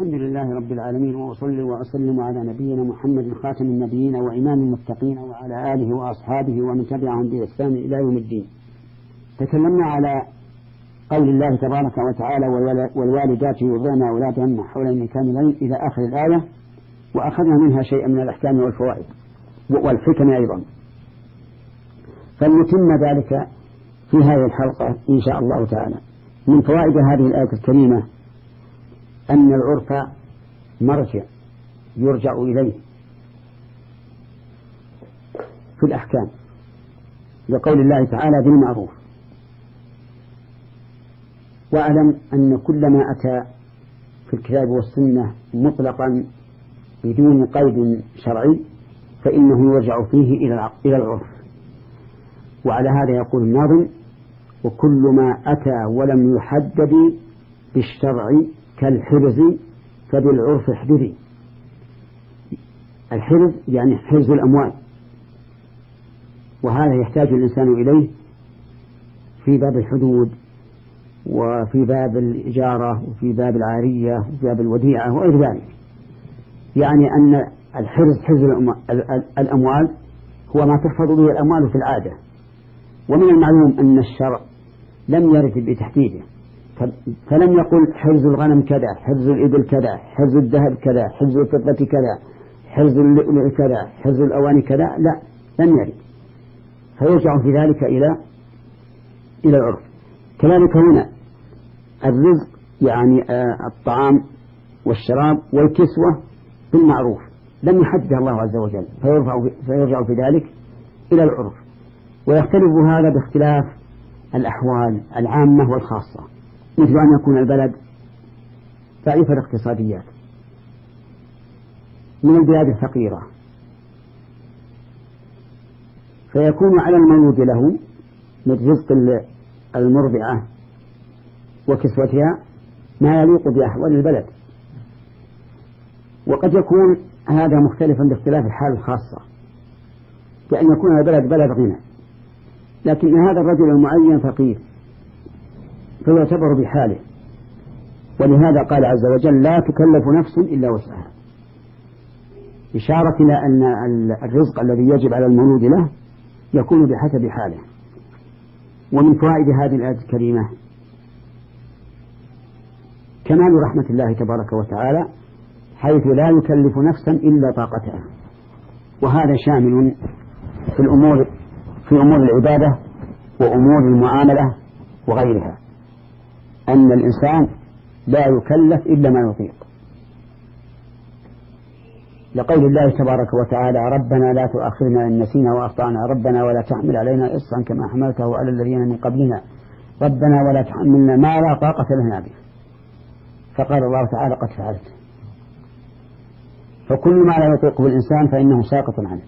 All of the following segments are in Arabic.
الحمد لله رب العالمين وأصلي وأسلم على نبينا محمد خاتم النبيين وإمام المتقين وعلى آله وأصحابه ومن تبعهم بإحسان إلى يوم الدين. تكلمنا على قول الله تبارك وتعالى والوالدات يرضعن أولادهن حولين كاملين إلى آخر الآية وأخذنا منها شيئا من الأحكام والفوائد والحكم أيضا. فلنتم ذلك في هذه الحلقة إن شاء الله تعالى. من فوائد هذه الآية الكريمة أن العرف مرجع يرجع إليه في الأحكام لقول الله تعالى بالمعروف. واعلم أن كل ما أتى في الكتاب والسنة مطلقا بدون قيد شرعي فإنه يرجع فيه إلى العرف. وعلى هذا يقول الناظم وكل ما أتى ولم يحدد بالشرع كالحرز فبالعرف احدثي. الحرز يعني حرز الأموال. وهذا يحتاج الإنسان إليه في باب الحدود وفي باب الإجارة وفي باب العارية وفي باب الوديعة وغير ذلك. يعني أن الحرز حرز الأموال هو ما تحفظ به الأموال في العادة. ومن المعلوم أن الشرع لم يرد بتحديده. فلم يقل حرز الغنم كذا حرز الإبل كذا حرز الذهب كذا حرز الفضة كذا حرز اللؤلؤ كذا حرز الأواني كذا لا لم يرد. فيرجع في ذلك إلى إلى العرف. كذلك هنا الرزق يعني آه، الطعام والشراب والكسوة بالمعروف. لم يحدد الله عز وجل فيرفع فيرجع في ذلك إلى العرف. ويختلف هذا باختلاف الأحوال العامة والخاصة. مثل أن يكون البلد ضعيف الاقتصاديات. من البلاد الفقيرة. فيكون على المولود له من رزق المرضعة وكسوتها ما يليق بأحوال البلد. وقد يكون هذا مختلفا باختلاف الحال الخاصة بأن يكون البلد بلد غنى. لكن هذا الرجل المعين فقير. فيعتبر بحاله. ولهذا قال عز وجل لا تكلف نفس إلا وسعها. إشارة إلى أن الرزق الذي يجب على المولود له يكون بحسب حاله. ومن فوائد هذه الآية الكريمة كمال رحمة الله تبارك وتعالى حيث لا يكلف نفسا إلا طاقتها. وهذا شامل في الأمور في أمور العبادة وأمور المعاملة وغيرها. أن الإنسان لا يكلف إلا ما يطيق. لقول الله تبارك وتعالى ربنا لا تؤاخذنا إن نسينا وأخطأنا ربنا ولا تحمل علينا إصرا كما حملته على الذين من قبلنا ربنا ولا تحملنا ما لا طاقة لنا به. فقال الله تعالى قد فعلت. فكل ما لا يطيقه الإنسان فإنه ساقط عنه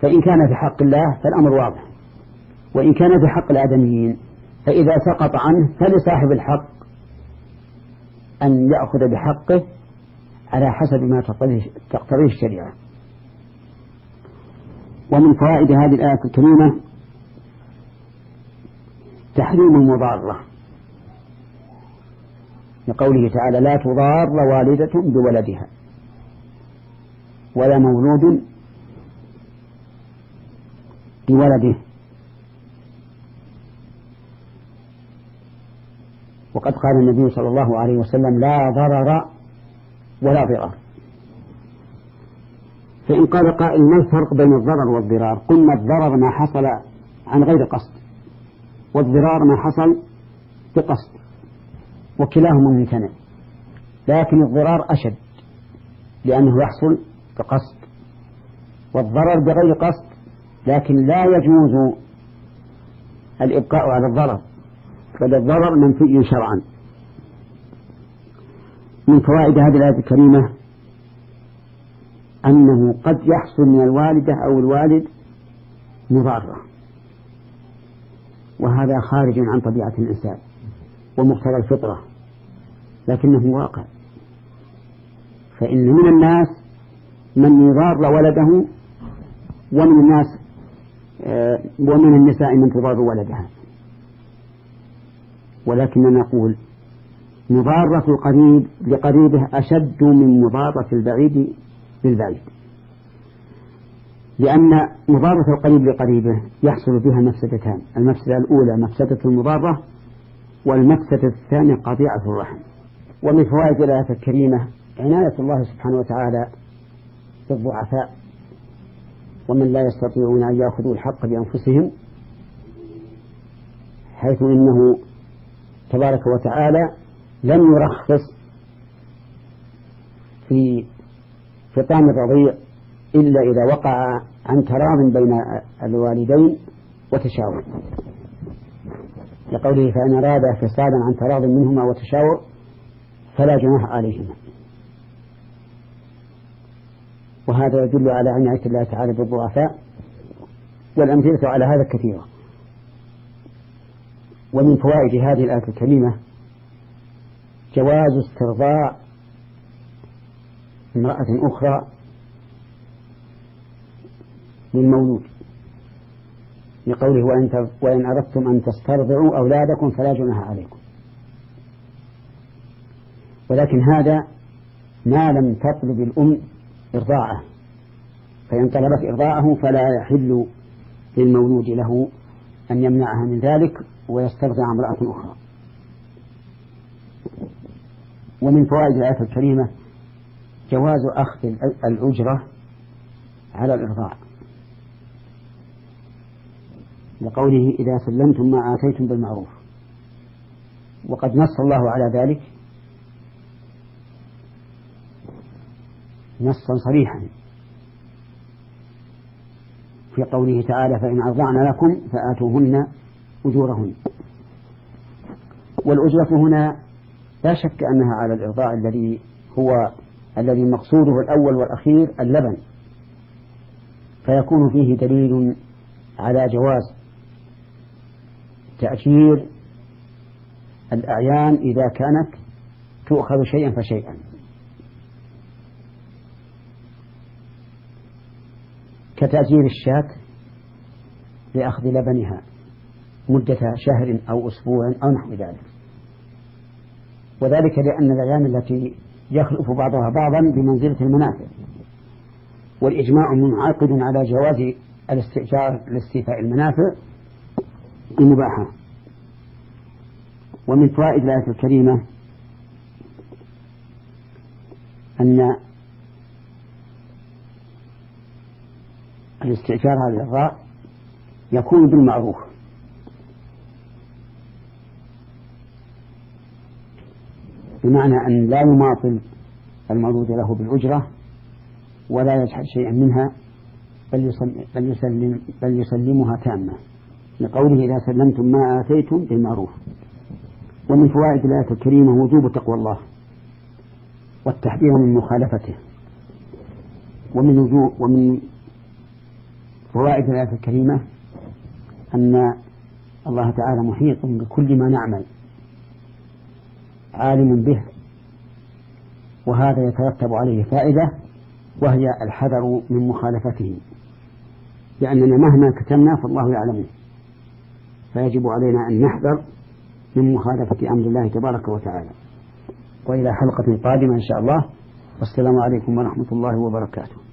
فإن كان في حق الله فالأمر واضح وإن كان في حق الآدميين فإذا سقط عنه فلصاحب الحق أن يأخذ بحقه على حسب ما تقتضيه الشريعة. ومن فوائد هذه الآية الكريمة تحريم المضارة. لقوله تعالى لا تضار والدة بولدها ولا مولود بولده. وقد قال النبي صلى الله عليه وسلم لا ضرر ولا ضرار. فإن قال قائل ما الفرق بين الضرر والضرار؟ قلنا الضرر ما حصل عن غير قصد والضرار ما حصل بقصد وكلاهما ممتنع لكن الضرار أشد لأنه يحصل بقصد والضرر بغير قصد لكن لا يجوز الإبقاء على الضرر. بل الضرر منفي شرعا. من فوائد هذه الآية الكريمة أنه قد يحصل من الوالدة أو الوالد مضارة. وهذا خارج عن طبيعة الإنسان ومقتضى الفطرة لكنه واقع. فإن من الناس من يضار ولده ومن الناس آه، ومن النساء من تضار ولدها. ولكننا نقول مضارة القريب لقريبه أشد من مضارة البعيد للبعيد. لأن مضارة القريب لقريبه يحصل فيها مفسدتان. المفسدة الأولى مفسدة المضارة والمفسدة الثانية قطيعة الرحم. ومن فوائد الآية الكريمة عناية الله سبحانه وتعالى بالضعفاء. ومن لا يستطيعون أن يأخذوا الحق بأنفسهم حيث إنه تبارك وتعالى لم يرخص في فطام الرضيع إلا إذا وقع عن تراض بين الوالدين وتشاور. لقوله فإن أراد فصالا عن تراض منهما وتشاور فلا جناح عليهما. وهذا يدل على عناية الله تعالى بالضعفاء والأمثلة على هذا كثيرة ومن فوائد هذه الآية الكريمة جواز استرضاع امرأة أخرى للمولود لقوله وإن, وإن أردتم أن تسترضعوا أولادكم فلا جناح عليكم. ولكن هذا ما لم تطلب الأم إرضاعه. فإن طلبت إرضاعه فلا يحل للمولود له أن يمنعها من ذلك. ويسترضع امرأة أخرى. ومن فوائد الآية الكريمة جواز أخذ الأجرة على الإرضاع. لقوله إذا سلمتم ما آتيتم بالمعروف. وقد نص الله على ذلك نصا صريحا. في قوله تعالى فإن أرضعن لكم فآتوهن أجورهن. والأجرة هنا لا شك أنها على الإرضاع الذي هو الذي مقصوده الأول والأخير اللبن. فيكون فيه دليل على جواز تأجير الأعيان إذا كانت تؤخذ شيئا فشيئا. كتأجير الشاة لأخذ لبنها. مدة شهر أو أسبوع أو نحو ذلك. وذلك لأن الأعيان التي يخلف بعضها بعضا بمنزلة المنافع. والإجماع منعقد على جواز الاستئجار لاستيفاء المنافع المباحة. ومن فوائد الآية الكريمة أن الاستئجار على الإرضاء يكون بالمعروف. بمعنى أن لا يماطل المولود له بالأجرة ولا يجحد شيئا منها بل, يسلم بل, يسلم بل يسلمها تامة. لقوله إذا سلمتم ما آتيتم بالمعروف. ومن فوائد الآية الكريمة وجوب تقوى الله والتحذير من مخالفته. ومن وجوب ومن فوائد الآية الكريمة أن الله تعالى محيط بكل ما نعمل. عالم به وهذا يترتب عليه فائدة وهي الحذر من مخالفته. لأننا مهما كتمنا فالله يعلمه فيجب علينا أن نحذر من مخالفة أمر الله تبارك وتعالى. وإلى حلقة قادمة إن شاء الله. والسلام عليكم ورحمة الله وبركاته.